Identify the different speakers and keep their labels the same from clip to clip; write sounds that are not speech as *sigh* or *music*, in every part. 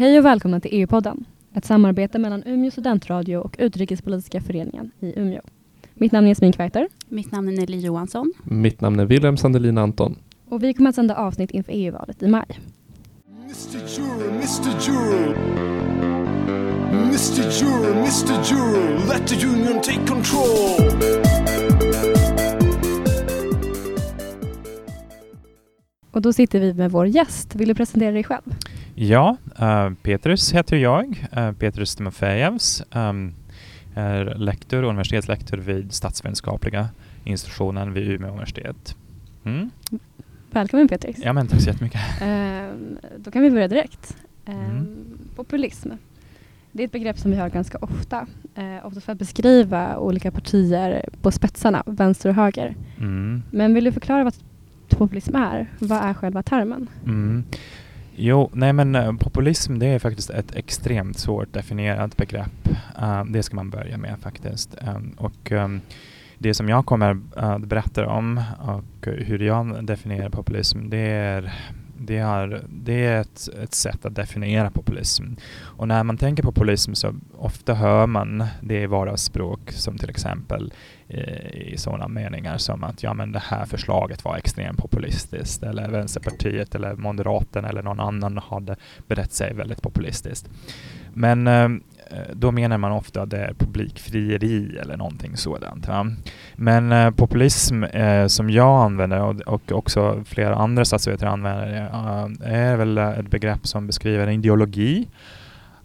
Speaker 1: Hej och välkomna till EU-podden, ett samarbete mellan Umeå studentradio och Utrikespolitiska föreningen i Umeå. Mitt namn är Jasmin Kveiter.
Speaker 2: Mitt namn är Nelly Johansson.
Speaker 3: Mitt namn är Wilhelm Sandelin Anton.
Speaker 1: Och vi kommer att sända avsnitt inför EU-valet i maj.
Speaker 4: Mr. Juror, Mr. Juror. Mr. Juror, Mr. Juror, let the union take control.
Speaker 1: Och då sitter vi med vår gäst. Vill du presentera dig själv?
Speaker 5: Ja, uh, Petrus heter jag, uh, Petrus Timofejevs. Um, är lektor, universitetslektor vid statsvetenskapliga institutionen vid Umeå universitet. Mm.
Speaker 1: Välkommen Petrus.
Speaker 5: Ja, men tack så jättemycket.
Speaker 1: Uh, *laughs* då kan vi börja direkt. Uh,
Speaker 5: Mm.
Speaker 1: Populism. Det är ett begrepp som vi hör ganska ofta. Uh, ofta för att beskriva olika partier på spetsarna, vänster och höger.
Speaker 5: Mm.
Speaker 1: Men vill du förklara vad populism är? Vad är själva termen?
Speaker 5: Mm. Jo, nej men eh, populism det är faktiskt ett extremt svårt definierat begrepp. Uh, det ska man börja med faktiskt. Um, och um, det som jag kommer eh, att berätta om och hur jag definierar populism det är det är, det är ett, ett sätt att definiera populism. Och när man tänker populism så ofta hör man det i vardagsspråk som till exempel eh, i sådana meningar som att ja men det här förslaget var extremt populistiskt eller Vänsterpartiet eller Moderaterna eller någon annan hade berett sig väldigt populistiskt. Men eh, Eh, då menar man ofta att det är publikfrieri eller någonting sådant. Va? Men eh, populism eh, som jag använder och, och också flera andra statsvetare använder eh, är väl ett begrepp som beskriver en ideologi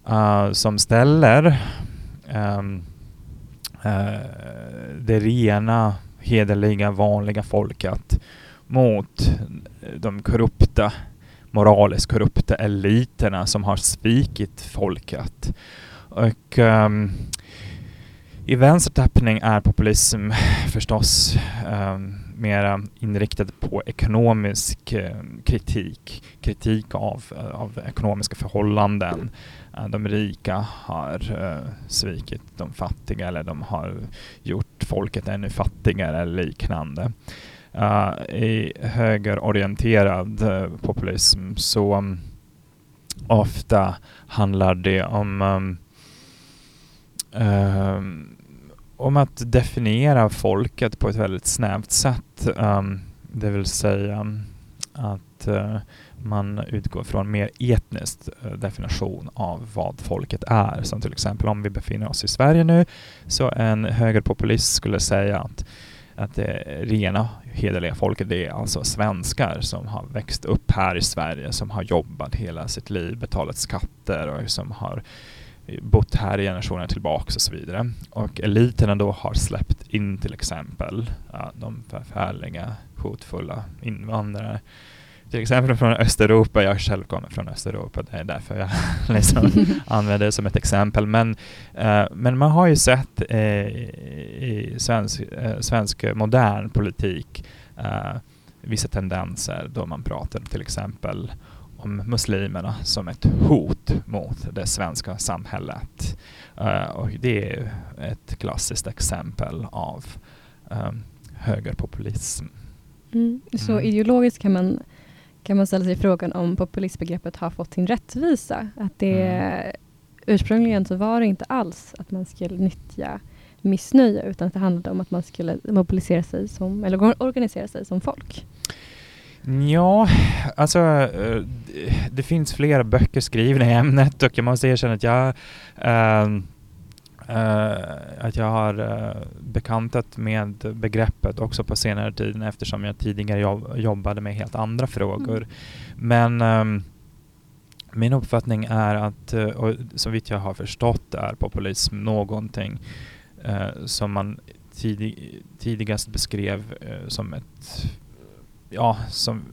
Speaker 5: eh, som ställer ehm, eh, det rena, hederliga, vanliga folket mot de korrupta, moraliskt korrupta eliterna som har svikit folket. Och um, i vänstertappning är populism förstås um, mera inriktad på ekonomisk um, kritik, kritik av, eh, av ekonomiska förhållanden. Uh, de rika har uh, svikit de fattiga eller de har gjort folket ännu fattigare eller liknande. Uh, I högerorienterad populism så um, ofta handlar det om um, om att definiera folket på ett väldigt snävt sätt. Um, det vill säga att uh, man utgår från mer etnisk eh, definition av vad folket är. Som till exempel om vi befinner oss i Sverige nu så en högerpopulist skulle säga att att det rena hederliga folket det är alltså svenskar som har växt upp här i Sverige, som har jobbat hela sitt liv, betalat skatter och som har bott här i generationer tillbaks och så vidare. Och eliterna då har släppt in till exempel ja, de förfärliga, hotfulla invandrare. Till exempel från Östeuropa, jag själv kommer från Östeuropa, det är därför jag *laughs* liksom *laughs* använder det som ett exempel. Men, uh, men man har ju sett uh, i svensk, uh, svensk modern politik vissa tendenser då man pratar till exempel om muslimerna som ett hot mot det svenska samhället. Uh, och det är ett klassiskt exempel av um, högerpopulism.
Speaker 1: Mm. Så mm. ideologiskt kan man, kan man ställa sig frågan om populistbegreppet har fått sin rättvisa. Att det mm. ursprungligen så var det inte alls att man skulle nyttja missnöje utan att det handlade om att man skulle mobilisera sig som, eller organisera sig som folk.
Speaker 5: Ja, alltså det finns flera böcker skrivna i ämnet och jag måste erkänna att jag uh, uh, att jag har uh, bekantat med begreppet också på senare tid eftersom jag tidigare jobb jobbade med helt andra frågor. Mm. Men um, min uppfattning är att, och så vitt jag har förstått är populism någonting som man tidig, tidigast beskrev som ett ja, som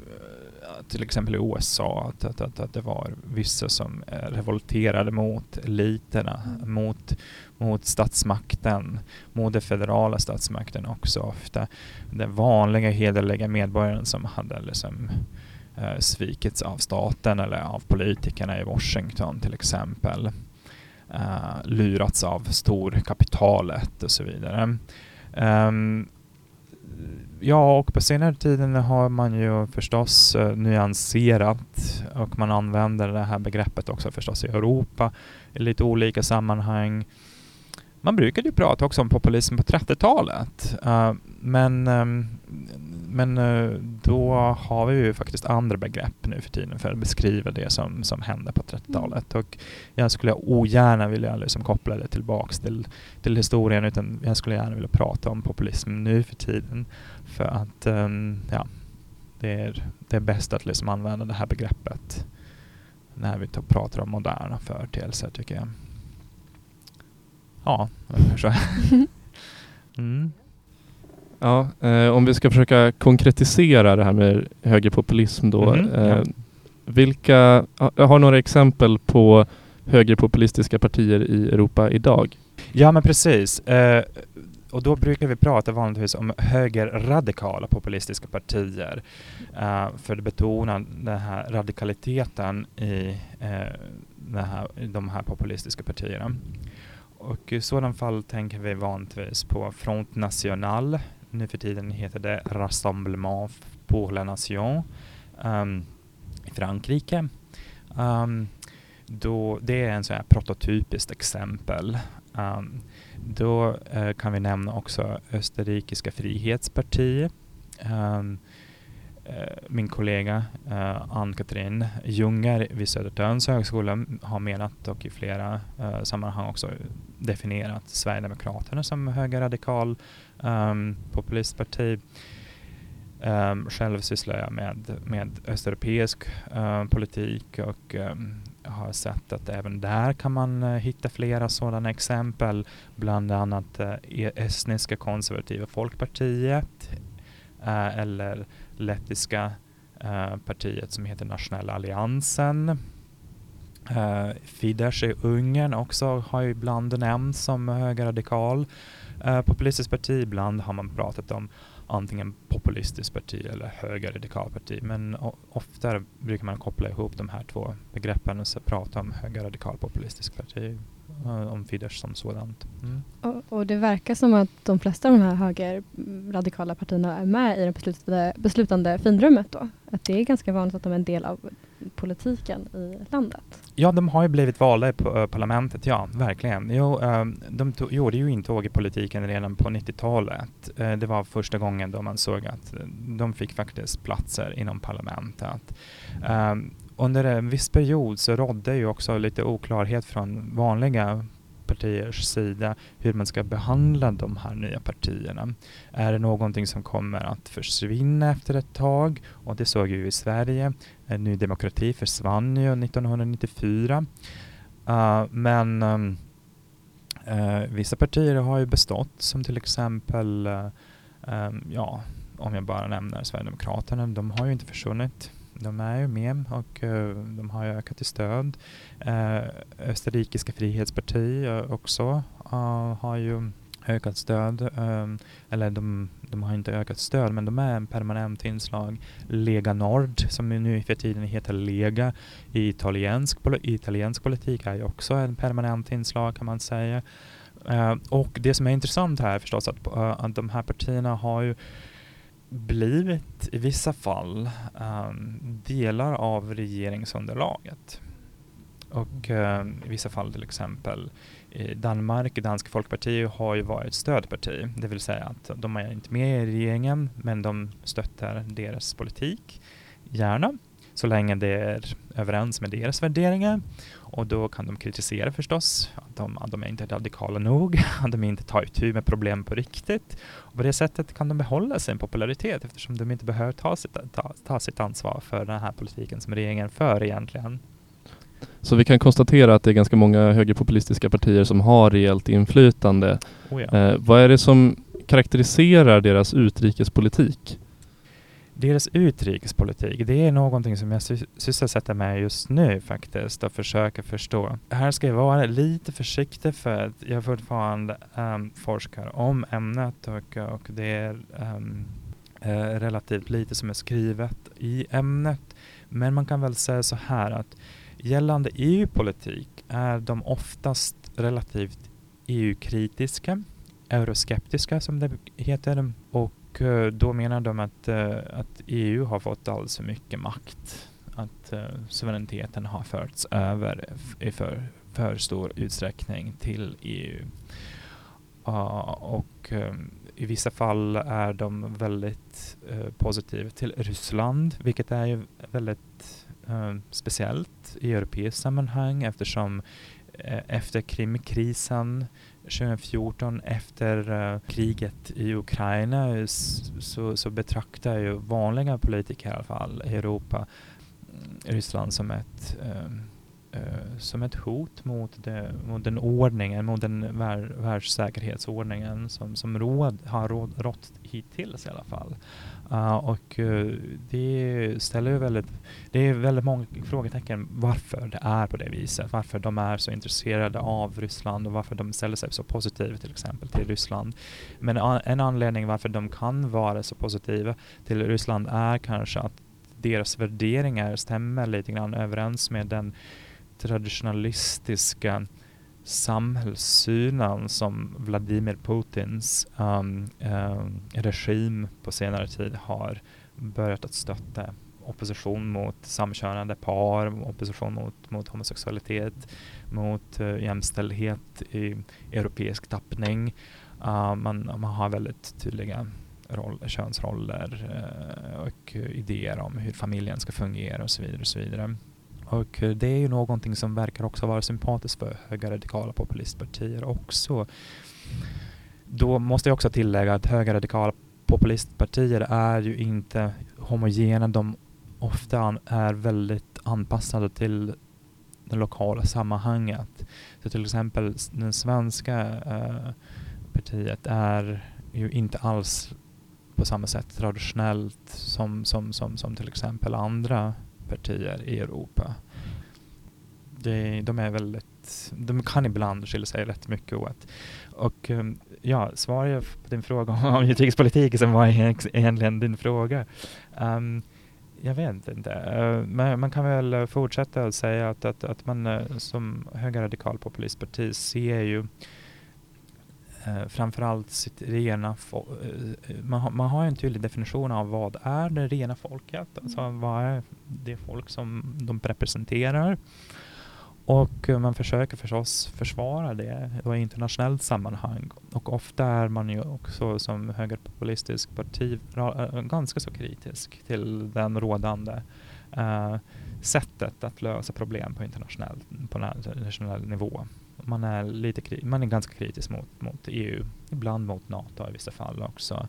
Speaker 5: till exempel i USA, att, att, att, det var vissa som revolterade mot eliterna, mm. mot, mot statsmakten, mot den federala statsmakten också ofta. Den vanliga hederliga medborgaren som hade liksom eh, svikits av staten eller av politikerna i Washington till exempel. Uh, lurats av storkapitalet och så vidare. Um, ja, och på senare tiden har man ju förstås eh, nyanserat och man använder det här begreppet också förstås i Europa i lite olika sammanhang. Man brukade ju prata också om populism på 30-talet, uh, men um, men eh, då har vi ju faktiskt andra begrepp nu för tiden för att beskriva det som, som hände på 30-talet. Och jag skulle ogärna vilja liksom koppla det tillbaks till, till historien utan jag skulle gärna vilja prata om populism nu för tiden. För att um, ja, det är, det är bäst att liksom använda det här begreppet när vi pratar om moderna företeelser tycker jag. Ja, så. *laughs*
Speaker 3: Mm. Ja, eh, om vi ska försöka konkretisera det här med högerpopulism då.
Speaker 5: Mm,
Speaker 3: eh,
Speaker 5: ja.
Speaker 3: Vilka, jag har några exempel på högerpopulistiska partier i Europa idag.
Speaker 5: Ja, men precis. Eh, och då brukar vi prata vanligtvis om högerradikala populistiska partier uh, för att betona den här radikaliteten i, uh, här, i de här populistiska partierna. Och i sådana fall tänker vi vanligtvis på Front National, nu för tiden heter det Rassemblement pour la Nation um, i Frankrike. Um, då, det är en sån här prototypiskt exempel. Um, då uh, kan vi nämna också Österrikiska frihetspartiet. Um, Eh, min kollega eh, Ann-Katrin Junger vid Södertörns högskola har menat och i flera eh, sammanhang också definierat Sverigedemokraterna som högerradikal um, populistparti. Um, själv sysslar jag med, med östeuropeisk uh, politik och um, har sett att även där kan man uh, hitta flera sådana exempel. Bland annat uh, estniska konservativa folkpartiet Eh, eller lettiska eh, partiet som heter Nationella alliansen. Eh, Fidesz i Ungern också har ju ibland nämnts som högerradikal. Populistiskt parti, ibland har man pratat om antingen populistiskt parti eller högerradikalparti. Men ofta brukar man koppla ihop de här två begreppen och prata om högerradikal populistiskt parti, om Fidesz som sådant. Mm.
Speaker 1: Och, och, det verkar som att de flesta av de här högerradikala partierna är med i det beslutande, beslutande finrummet då? Att det är ganska vanligt att de är en del av politiken i landet?
Speaker 5: Ja, de har ju blivit valda i eh, parlamentet, ja, verkligen. Jo, ehm, de gjorde ju intåg i politiken redan på 90-talet. Eh, det var första gången då man såg att eh, de fick faktiskt platser inom parlamentet. Ehm, under en viss period så rådde ju också lite oklarhet från vanliga partiers sida hur man ska behandla de här nya partierna. Är det någonting som kommer att försvinna efter ett tag? Och det såg vi i Sverige. Eh, Ny Demokrati försvann ju 1994. Uh, eh, men um, uh, vissa partier har ju bestått som till exempel, uh, um, ja, om jag bara nämner Sverigedemokraterna, de har ju inte försvunnit. De är ju med och uh, de har ökat i stöd. Uh, Österrikiska frihetsparti uh, också har ju ökat stöd. Um, eller de, de, har inte ökat stöd men de är en permanent inslag. Lega Nord som nu för tiden heter Lega i italiensk, italiensk politik är ju också en permanent inslag kan man säga. och det som är intressant här förstås att, att de här partierna har ju blivit i vissa fall um, delar av regeringsunderlaget. Och um, i vissa fall till exempel i Danmark, Dansk Folkparti har ju varit stödparti, det vill säga att de är inte med i regeringen men de stöttar deras politik, gärna, så länge det är överens med deras värderingar. Och då kan de kritisera förstås, att de, att de är inte radikala nog, *laughs* att de inte tar itu med problem på riktigt. Och på det sättet kan de behålla sin popularitet eftersom de inte behöver ta sitt, ta, ta sitt ansvar för den här politiken som regeringen för egentligen.
Speaker 3: Så vi kan konstatera att det är ganska många högerpopulistiska partier som har rejält inflytande.
Speaker 5: Oh ja.
Speaker 3: eh, vad är det som karaktäriserar deras utrikespolitik?
Speaker 5: Deras utrikespolitik, det är någonting som jag sysselsätter med just nu faktiskt och försöker förstå. Här ska jag vara lite försiktig för att jag fortfarande um, forskar om ämnet och, och det är um, relativt lite som är skrivet i ämnet. Men man kan väl säga så här att gällande EU-politik är de oftast relativt EU-kritiska, euroskeptiska som det heter och och eh, då menar de att, eh, att EU har fått alldeles för mycket makt. Att eh, suveräniteten har förts över i för, för stor utsträckning till EU. Och i vissa fall är de väldigt positiva till Ryssland, vilket är ju väldigt speciellt i europeiskt sammanhang eftersom efter Krimkrisen 2014, efter uh, kriget i Ukraina, så, så betraktar ju vanliga politiker i alla fall Europa mm, Ryssland som ett um, Eh, som ett hot mot, det, mot den ordningen, mot den vär, världssäkerhetsordningen som, som råd, har råd, rått hittills i alla fall. Uh, och uh, det ställer ju väldigt, det är väldigt många frågetecken varför det är på det viset, varför de är så intresserade av Ryssland och varför de ställer sig så positiva till exempel till Ryssland. Men a- en anledning varför de kan vara så positiva till Ryssland är kanske att deras värderingar stämmer lite grann överens med den traditionalistiska samhällssynen som Vladimir Putins um, um, regim på senare tid har börjat att stötta opposition mot samkönade par, opposition mot, mot homosexualitet, mot uh, jämställdhet i europeisk tappning. Uh, man, man har väldigt tydliga roll, könsroller uh, och idéer om hur familjen ska fungera och så vidare. Och så vidare. Och eh, det är ju någonting som verkar också vara sympatiskt för högerradikala populistpartier också. Då måste jag också tillägga att högerradikala populistpartier är ju inte homogena. De ofta är väldigt anpassade till det lokala sammanhanget. Så till exempel det svenska eh, partiet är ju inte alls på samma sätt traditionellt som, som, som, som till exempel andra partier i Europa. Det, de är väldigt, de kan ibland skilja sig rätt mycket åt. Och um, ja, svaret på din fråga om utrikespolitik som var egentligen din fråga. Um, jag vet inte. Uh, men man kan väl fortsätta att säga att, att, att man uh, som högerradikal populistparti ser ju eh, framförallt sitt rena fo- eh, man, har, man har en tydlig definition av vad är det rena folket, alltså vad är det folk som de representerar. Och eh, man försöker förstås försvara det i internationellt sammanhang. Och ofta är man ju också som högerpopulistisk parti eh, ganska så kritisk till den rådande eh, sättet att lösa problem på internationell, på nationell nivå. Man är, lite kri- man är ganska kritisk mot, mot EU, ibland mot NATO i vissa fall också.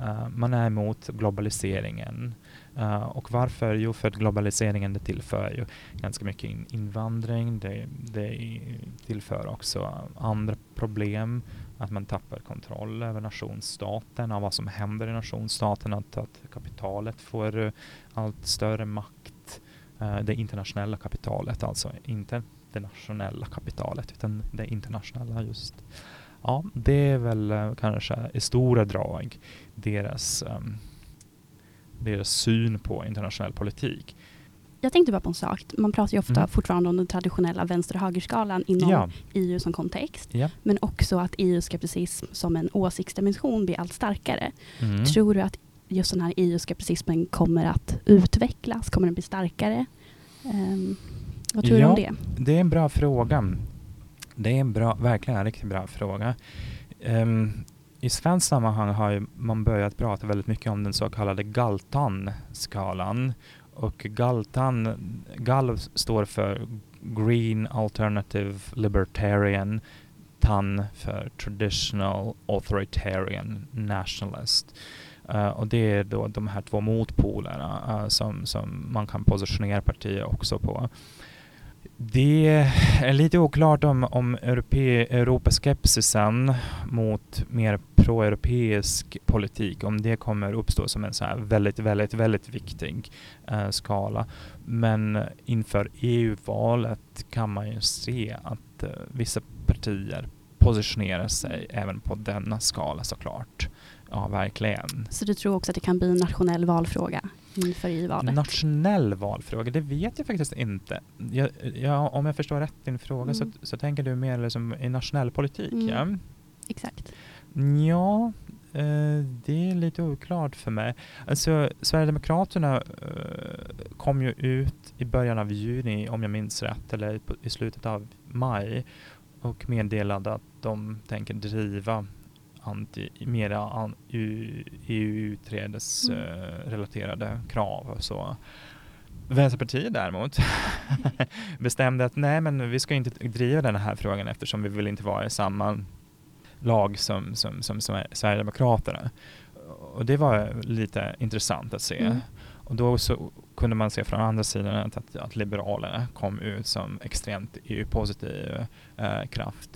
Speaker 5: Uh, man är emot globaliseringen. Uh, och varför? Jo, för att globaliseringen det tillför ju ganska mycket in invandring. Det, det tillför också andra problem. Att man tappar kontroll över nationsstaten, av vad som händer i nationsstaten. Att, att kapitalet får eh, allt större makt. Uh, det internationella kapitalet alltså, inte det nationella kapitalet utan det internationella just. Ja, det är väl eh, kanske i stora drag deras, ehm, deras syn på internationell politik.
Speaker 2: Jag tänkte bara på en sak. Man pratar ju ofta
Speaker 5: Mm.
Speaker 2: fortfarande om den traditionella vänster och högerskalan inom
Speaker 5: Ja,
Speaker 2: EU som kontext.
Speaker 5: ja.
Speaker 2: Men också att EU-skepticism som en åsiktsdimension blir allt starkare.
Speaker 5: Mm.
Speaker 2: Tror du att just den här EU-skepticismen kommer att utvecklas? Kommer den bli starkare? Ehm, vad tror du
Speaker 5: Ja.
Speaker 2: om det?
Speaker 5: Det är en bra fråga. Det är en bra, verkligen en riktigt bra fråga. Ehm, I svenskt sammanhang har man börjat prata väldigt mycket om den så kallade Galtan-skalan. Och Galtan, GAL står för Green Alternative Libertarian, TAN för Traditional Authoritarian Nationalist. Eh, och det är då de här två motpolerna eh, som, som man kan positionera partier också på. Det är lite oklart om, om europe, Europaskepsisen mot mer proeuropeisk politik, om det kommer uppstå som en så här väldigt, väldigt, väldigt viktig eh, skala. Men inför EU-valet kan man ju se att eh, vissa partier positionerar sig även på denna skala såklart. Ja, verkligen.
Speaker 2: Så du tror också att det kan bli en nationell valfråga inför EU-valet?
Speaker 5: Nationell valfråga, det vet jag faktiskt inte. Jag, jag, om jag förstår rätt din fråga så,
Speaker 2: Mm.
Speaker 5: så tänker du mer liksom i nationell politik,
Speaker 2: Mm.
Speaker 5: ja?
Speaker 2: Exakt.
Speaker 5: Ja, Eh, det är lite oklart för mig. Alltså, Sverigedemokraterna eh, kom ju ut i början av juni, om jag minns rätt, eller i slutet av maj och meddelade att de tänker driva anti, mera an, EU-utträdesrelaterade mm. krav och så. Vänsterpartiet däremot *laughs* bestämde att nej men vi ska inte driva den här frågan eftersom vi vill inte vara i samma lag som, som, som, som Sverigedemokraterna. Och det var lite intressant att se. Mm. Och då så kunde man se från andra sidan att, att, att Liberalerna kom ut som extremt EU-positiv eh, kraft.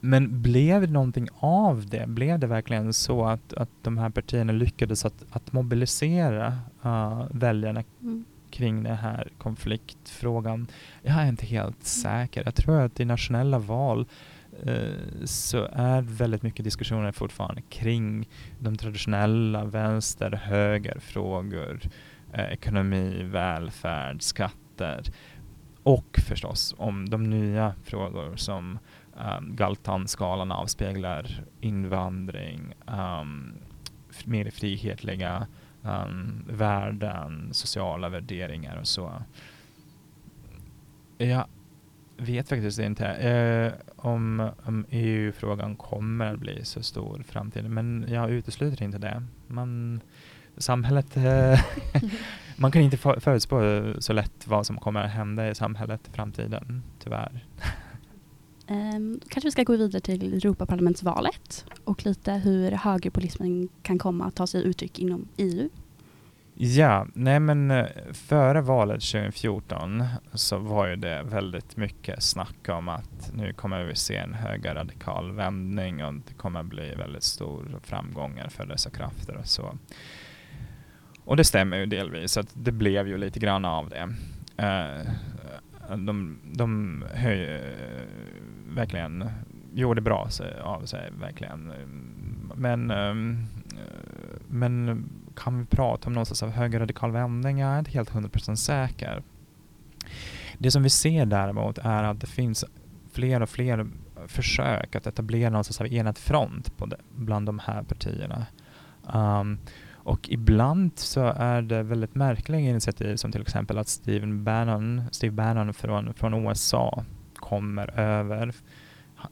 Speaker 5: Men blev det någonting av det? Blev det verkligen så att, att de här partierna lyckades att, att mobilisera uh, väljarna mm. kring den här konfliktfrågan? Jag är inte helt mm. säker. Jag tror att i nationella val uh, så är väldigt mycket diskussioner fortfarande kring de traditionella vänster-höger-frågor. Uh, ekonomi, välfärd, skatter och förstås om de nya frågor som um, Galtan-skalan avspeglar invandring, um, mer frihetliga um, värden, sociala värderingar och så. Jag vet faktiskt inte eh, om, om EU-frågan kommer att bli så stor i framtiden, men jag utesluter inte det. Man, samhället, eh, *laughs* man kan inte förutspå så lätt vad som kommer att hända i samhället i framtiden, tyvärr.
Speaker 2: Um, kanske vi ska gå vidare till Europaparlamentsvalet och lite hur högerpopulismen kan komma att ta sig uttryck inom EU.
Speaker 5: Ja, nej men eh, före valet 2014 så var ju det väldigt mycket snack om att nu kommer vi se en högerradikal vändning och det kommer bli väldigt stor framgångar för dessa krafter och så. Och det stämmer ju delvis, att det blev ju lite grann av det. Uh, de, de höj, verkligen gjorde bra av sig, verkligen. Men, ehm, men kan vi prata om någon sorts av högerradikal vändning? Jag är inte helt 100% säker. Det som vi ser däremot är att det finns fler och fler försök att etablera någon sorts av enad front på det, bland de här partierna. Um, och ibland så är det väldigt märkliga initiativ som till exempel att Steven Bannon, Steve Bannon från, från USA kommer över.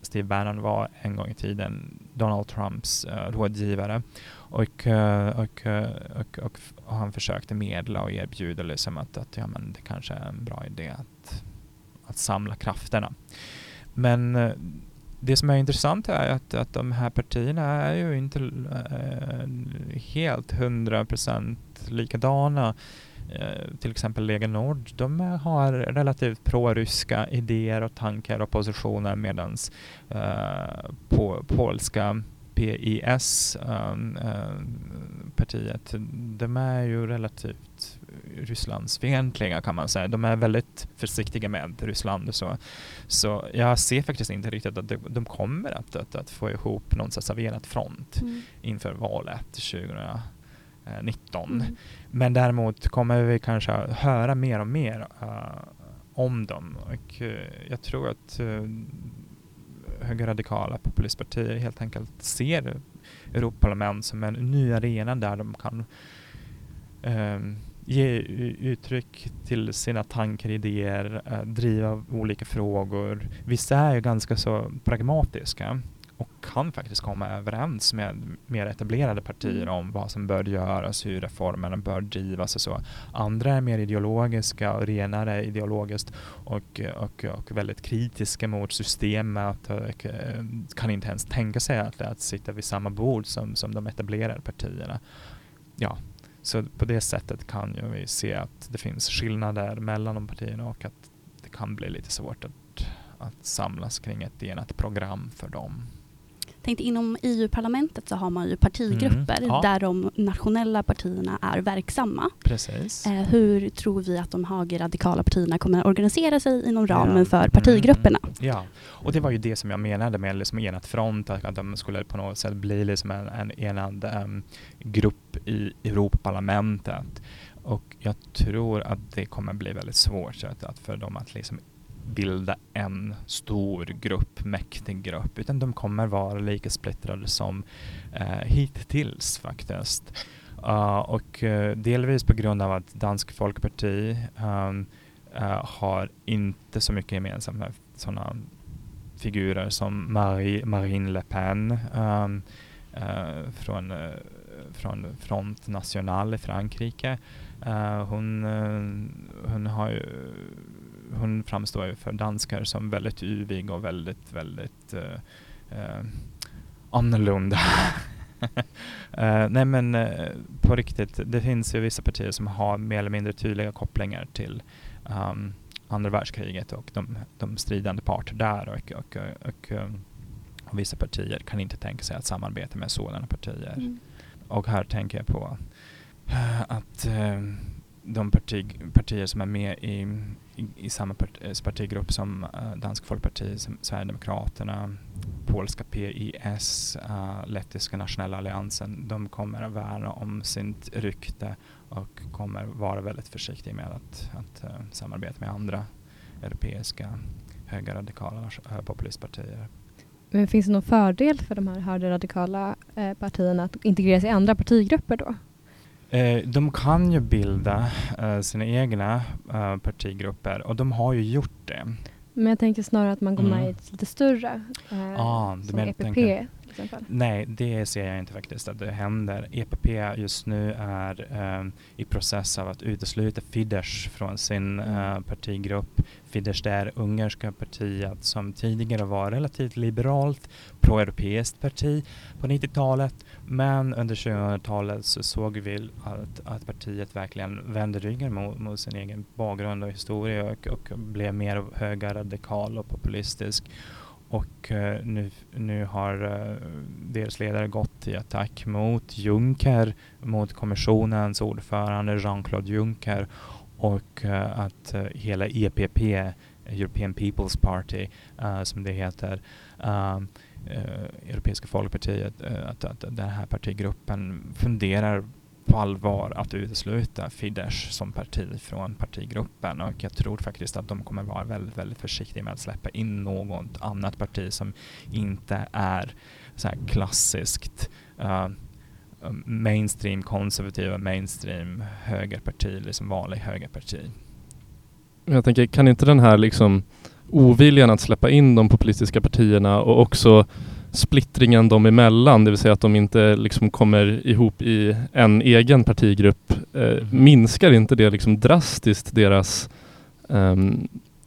Speaker 5: Steve Bannon var en gång i tiden Donald Trumps uh, rådgivare och, uh, och, uh, och, och, och, han försökte medla och erbjuda liksom att, att ja, men det kanske är en bra idé att, att samla krafterna. Men det som är intressant är att, att de här partierna är ju inte helt hundra procent likadana. Äh, till exempel Lega Nord, de har relativt pro-ryska idéer och tankar och positioner medan äh, på polska PIS, um, um, partiet, de är ju relativt Rysslandsfientliga kan man säga. De är väldigt försiktiga med Ryssland och så. Så jag ser faktiskt inte riktigt att de, kommer att, att, att, få ihop någon sorts enad front mm. inför valet 2019. Mm. Men däremot kommer vi kanske höra mer och mer uh, om dem. Och uh, jag tror att uh, högerradikala populistpartier helt enkelt ser Europaparlament som en ny arena där de kan um, ge uttryck till sina tankar, idéer, driva olika frågor. Vissa är ju ganska så pragmatiska och kan faktiskt komma överens med mer etablerade partier mm. om vad som bör göras, hur reformerna bör drivas och så. Andra är mer ideologiska och renare ideologiskt och, och, och väldigt kritiska mot systemet och eh, kan inte ens tänka sig att, att sitta vid samma bord som, som de etablerade partierna. Ja, så på det sättet kan ju vi se att det finns skillnader mellan de partierna och att det kan bli lite svårt att, att samlas kring ett enat program för dem
Speaker 2: tänkte inom EU-parlamentet så har man ju partigrupper mm, ja. där de nationella partierna är verksamma.
Speaker 5: Precis.
Speaker 2: Eh, hur tror vi att de högerradikala partierna kommer att organisera sig inom ramen ja. för partigrupperna? Mm,
Speaker 5: ja, och det var ju det som jag menade med liksom enad front, att de skulle på något sätt bli liksom en, en enad um, grupp i Europaparlamentet. Och jag tror att det kommer bli väldigt svårt att, att för dem att liksom bilda en stor grupp, mäktig grupp, utan de kommer vara lika splittrade som eh, hittills faktiskt. Uh, och uh, delvis på grund av att Dansk Folkparti um, ehm, uh, eh, har inte så mycket gemensamt med sådana figurer som Marie, Marine Le Pen um, från, från Front National i Frankrike. hon, hon, har hon framstår ju för danskar som väldigt yvig och väldigt, väldigt annorlunda. uh, *laughs* nej men uh, på riktigt, det finns ju vissa partier som har mer eller mindre tydliga kopplingar till um, andra världskriget och de, de stridande parter där och, och, och, um, och, vissa partier kan inte tänka sig att samarbeta med sådana partier. Mm. Och här tänker jag på uh, att de parti, partier som är med i, i, i samma part, eh, partigrupp som eh, Dansk Folkparti, som Sverigedemokraterna, polska PIS, uh, eh, lettiska nationella alliansen, de kommer att värna om sitt rykte och kommer vara väldigt försiktiga med att, att uh, samarbeta med andra europeiska högerradikala uh, populistpartier.
Speaker 1: Men finns det någon fördel för de här högerradikala eh, partierna att integreras i andra partigrupper då?
Speaker 5: Eh, de kan ju bilda eh, sina egna eh, partigrupper och de har ju gjort det.
Speaker 1: Men jag tänker snarare att man går mm. med i ett lite större, eh,
Speaker 5: ah,
Speaker 1: som EPP tänker. Exempel.
Speaker 5: Nej, det ser jag inte faktiskt att det händer. EPP just nu är eh, i process av att utesluta Fidesz från sin mm. eh, partigrupp. Fidesz det är ungerska partiet som tidigare var relativt liberalt, proeuropeiskt parti på 90-talet. Men under 2000-talet så såg vi att, att partiet verkligen vände ryggen mot, mot sin egen bakgrund och historia och, och blev mer högerradikal och populistisk. Och eh, nu, nu har eh, deras ledare gått i attack mot Juncker, mot kommissionens ordförande Jean-Claude Juncker och eh, att hela EPP, European People's Party, som det heter, Europeiska folkpartiet, att, att den här partigruppen funderar på allvar att utesluta Fidesz som parti från partigruppen och jag tror faktiskt att de kommer vara väldigt, väldigt försiktiga med att släppa in något annat parti som inte är så här klassiskt uh, mainstream konservativa, mainstream högerparti, liksom vanlig högerparti.
Speaker 3: Jag tänker, kan inte den här liksom oviljan att släppa in de populistiska partierna och också splittringen dem emellan, det vill säga att de inte liksom kommer ihop i en egen partigrupp. Eh, minskar inte det liksom drastiskt deras eh,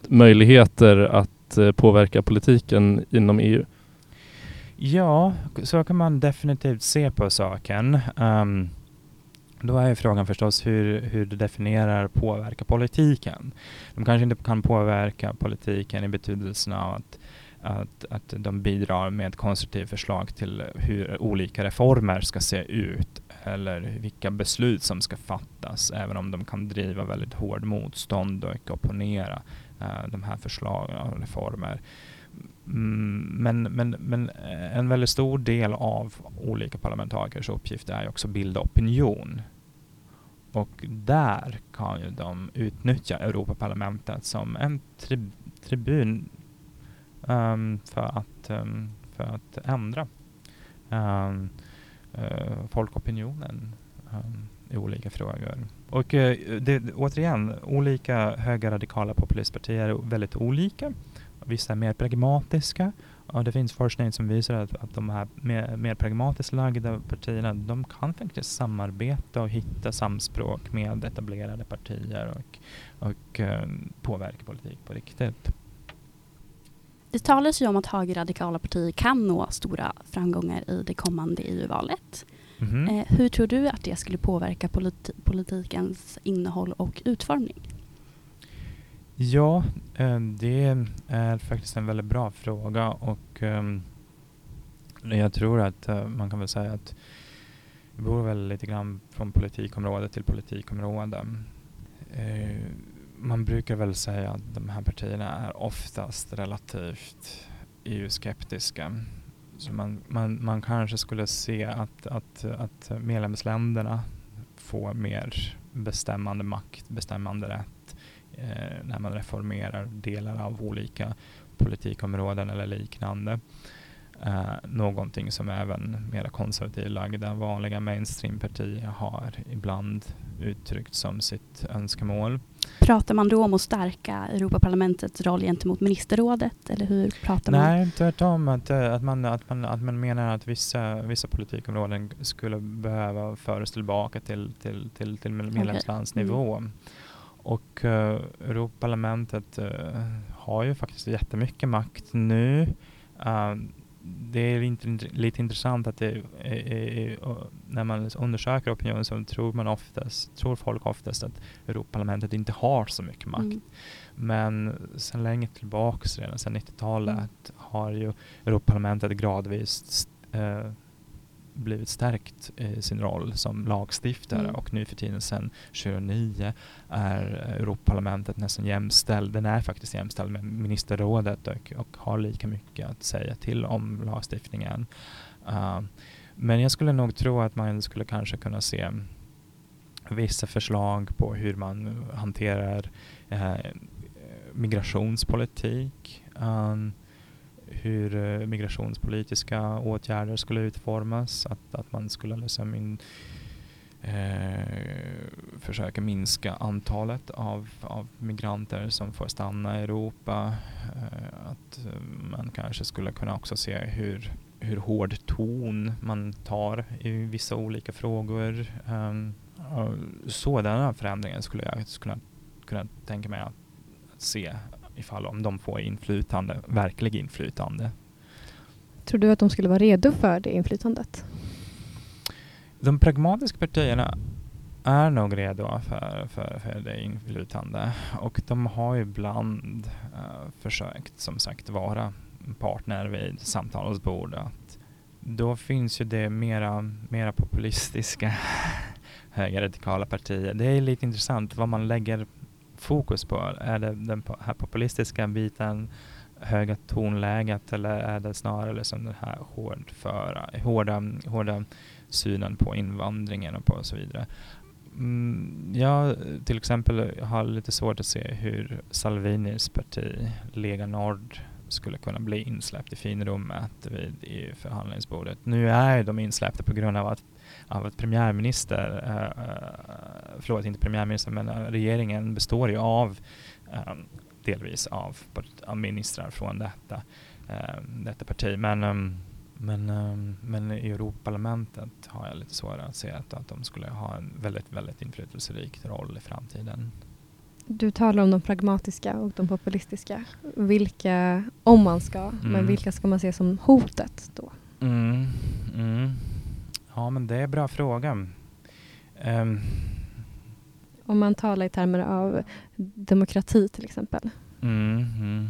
Speaker 3: möjligheter att eh, påverka politiken inom EU?
Speaker 5: Ja, så kan man definitivt se på saken. Um, då är frågan förstås hur, hur du definierar påverka politiken. De kanske inte kan påverka politiken i betydelsen av att, att, att de bidrar med konstruktiva förslag till hur olika reformer ska se ut eller vilka beslut som ska fattas, även om de kan driva väldigt hård motstånd och opponera uh, de här förslagen och reformer. Mm, men, men, men eh, en väldigt stor del av olika parlamentarikers uppgift är också att bilda opinion. Och där kan ju de utnyttja Europaparlamentet som en tri tribun um, för, att, um, för att ändra um, uh, folkopinionen i olika frågor. Och uh, det, återigen, olika högerradikala populistpartier är väldigt olika. Vissa är mer pragmatiska. Och det finns forskning som visar att, att de här mer, mer pragmatiskt lagda partierna, de kan faktiskt samarbeta och hitta samspråk med etablerade partier och, och uh, påverka politik på riktigt.
Speaker 2: Det talas ju om att högerradikala partier kan nå stora framgångar i det kommande EU-valet. Mm eh, hur tror du att det skulle påverka politi politikens innehåll och utformning?
Speaker 5: Ja, eh, det är faktiskt en väldigt bra fråga och ehm, jag tror att eh, man kan väl säga att det beror väl lite grann från politikområde till politikområde. Man brukar väl säga att de här partierna är oftast relativt EU-skeptiska. Så man, man, man kanske skulle se att, att, att medlemsländerna får mer bestämmande makt, bestämmande rätt eh, när man reformerar delar av olika politikområden eller liknande. Eh, någonting som även mer konservativt lagda vanliga mainstreampartier har ibland uttryckt som sitt önskemål.
Speaker 2: Pratar man då om att stärka Europaparlamentets roll gentemot ministerrådet eller hur pratar man?
Speaker 5: Nej, tvärtom. Att, eh, att, man, att, man, att man menar att vissa, vissa politikområden skulle behöva föras tillbaka till, till, till, till medlemslandsnivå. Okay. Mm. Och uh, Europaparlamentet uh, har ju faktiskt jättemycket makt nu. Uh, det är lite, lite intressant att det är, är, när man undersöker opinionen så tror man oftast, tror folk oftast att Europaparlamentet inte har så mycket makt. Mm. Men sedan länge tillbaka, redan sedan 90-talet, mm. har ju Europaparlamentet gradvis äh, blivit stärkt i sin roll som lagstiftare mm. och nu för tiden sedan 2009 är Europaparlamentet nästan jämställd. Den är faktiskt jämställd med ministerrådet och, och har lika mycket att säga till om lagstiftningen. Uh, men jag skulle nog tro att man skulle kanske kunna se vissa förslag på hur man hanterar uh, migrationspolitik. Um, hur eh, migrationspolitiska åtgärder skulle utformas. Att, att man skulle liksom in, eh, försöka minska antalet av, av migranter som får stanna i Europa. Eh, att eh, man kanske skulle kunna också se hur, hur hård ton man tar i vissa olika frågor. Ehm, eh, sådana förändringar skulle jag kunna, kunna tänka mig att se ifall om de får inflytande, verklig inflytande.
Speaker 1: Tror du att de skulle vara redo för det inflytandet?
Speaker 5: De pragmatiska partierna är nog redo för, för, för det inflytande och de har ibland uh, försökt som sagt vara partner vid samtalsbordet. Då finns ju det mera, mera populistiska *laughs* högerradikala partier. Det är lite intressant vad man lägger fokus på? Är det den här populistiska biten, höga tonläget eller är det snarare liksom den här hårdföra, hårda, hårda synen på invandringen och på så vidare? Mm, jag till exempel har lite svårt att se hur Salvinis parti, Lega Nord, skulle kunna bli insläppt i finrummet vid EU-förhandlingsbordet. Nu är de insläppta på grund av att av att premiärminister, uh, förlåt inte premiärminister, men uh, regeringen består ju av um, delvis av, av ministrar från detta, uh, detta parti. Men, um, men, um, men i Europaparlamentet har jag lite svårare att se att, att de skulle ha en väldigt, väldigt inflytelserik roll i framtiden.
Speaker 1: Du talar om de pragmatiska och de populistiska. Vilka, om man ska, mm. men vilka ska man se som hotet då?
Speaker 5: Mm. Mm. Ja, men det är en bra fråga. Um.
Speaker 1: Om man talar i termer av demokrati till exempel.
Speaker 5: Mm, mm.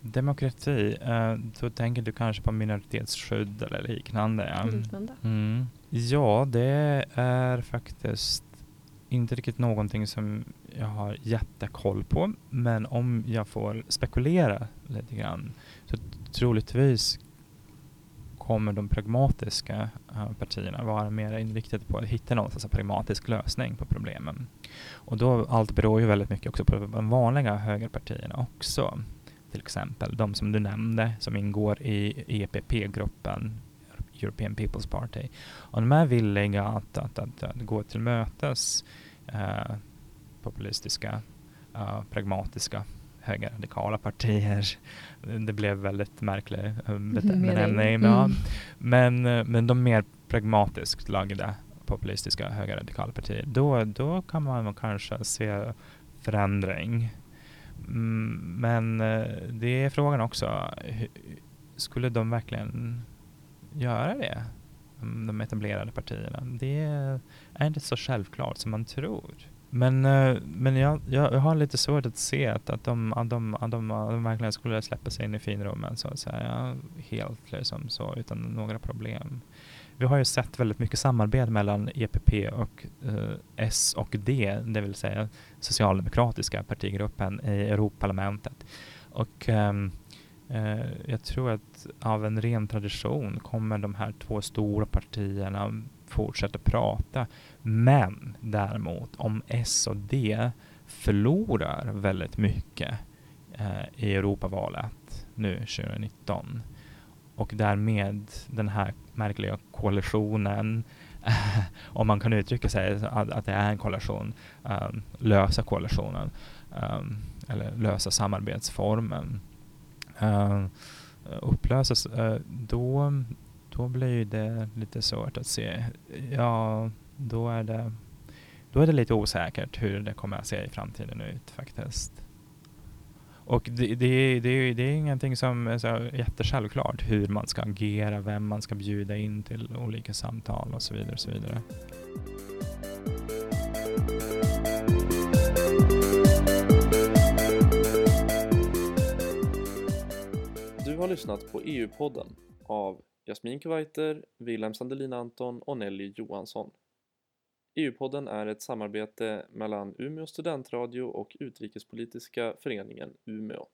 Speaker 5: Demokrati, uh, då tänker du kanske på minoritetsskydd eller liknande. Ja,
Speaker 1: liknande.
Speaker 5: Mm. ja det är faktiskt inte riktigt någonting som jag har jättekoll på. Men om jag får spekulera lite grann så troligtvis kommer de pragmatiska eh, partierna vara mer inriktade på att hitta någon slags pragmatisk lösning på problemen. Och då allt beror ju väldigt mycket också på de vanliga högerpartierna också. Till exempel de som du nämnde som ingår i EPP-gruppen, European People's Party. Och de är villiga att, att, att, att gå till mötes eh, populistiska, eh, pragmatiska högerradikala partier. Det blev väldigt märklig eh, benämning. Mm. Ja. Men, eh, men de mer pragmatiskt lagda populistiska högerradikala partier, då, då kan man kanske se förändring. Mm, men eh, det är frågan också, skulle de verkligen göra det? De etablerade partierna. Det är inte så självklart som man tror. Men, eh, men jag, jag, har lite svårt att se att, att, de, att, de, att, de, att de verkligen skulle släppa sig in i finrummen så att säga. Helt liksom så, utan några problem. Vi har ju sett väldigt mycket samarbete mellan EPP och eh, S och D, det vill säga socialdemokratiska partigruppen i Europaparlamentet. Och ehm, eh, jag tror att av en ren tradition kommer de här två stora partierna fortsätta prata. Men däremot om S och D förlorar väldigt mycket eh, i Europavalet nu 2019 och därmed den här märkliga koalitionen *laughs* om man kan uttrycka sig att, att det är en koalition, um, lösa koalitionen um, eller lösa samarbetsformen eh, uh, upplösas, uh, då, då blir det lite svårt att se. Ja, då är det, då är det lite osäkert hur det kommer att se i framtiden ut faktiskt. Och det, det, det, det är ingenting som är så jättesjälvklart hur man ska agera, vem man ska bjuda in till olika samtal och så vidare. Och så vidare.
Speaker 6: Du har lyssnat på EU-podden av Jasmin Kuwaiter, Wilhelm Sandelin Anton och Nelly Johansson. EU-podden är ett samarbete mellan Umeå studentradio och Utrikespolitiska föreningen Umeå.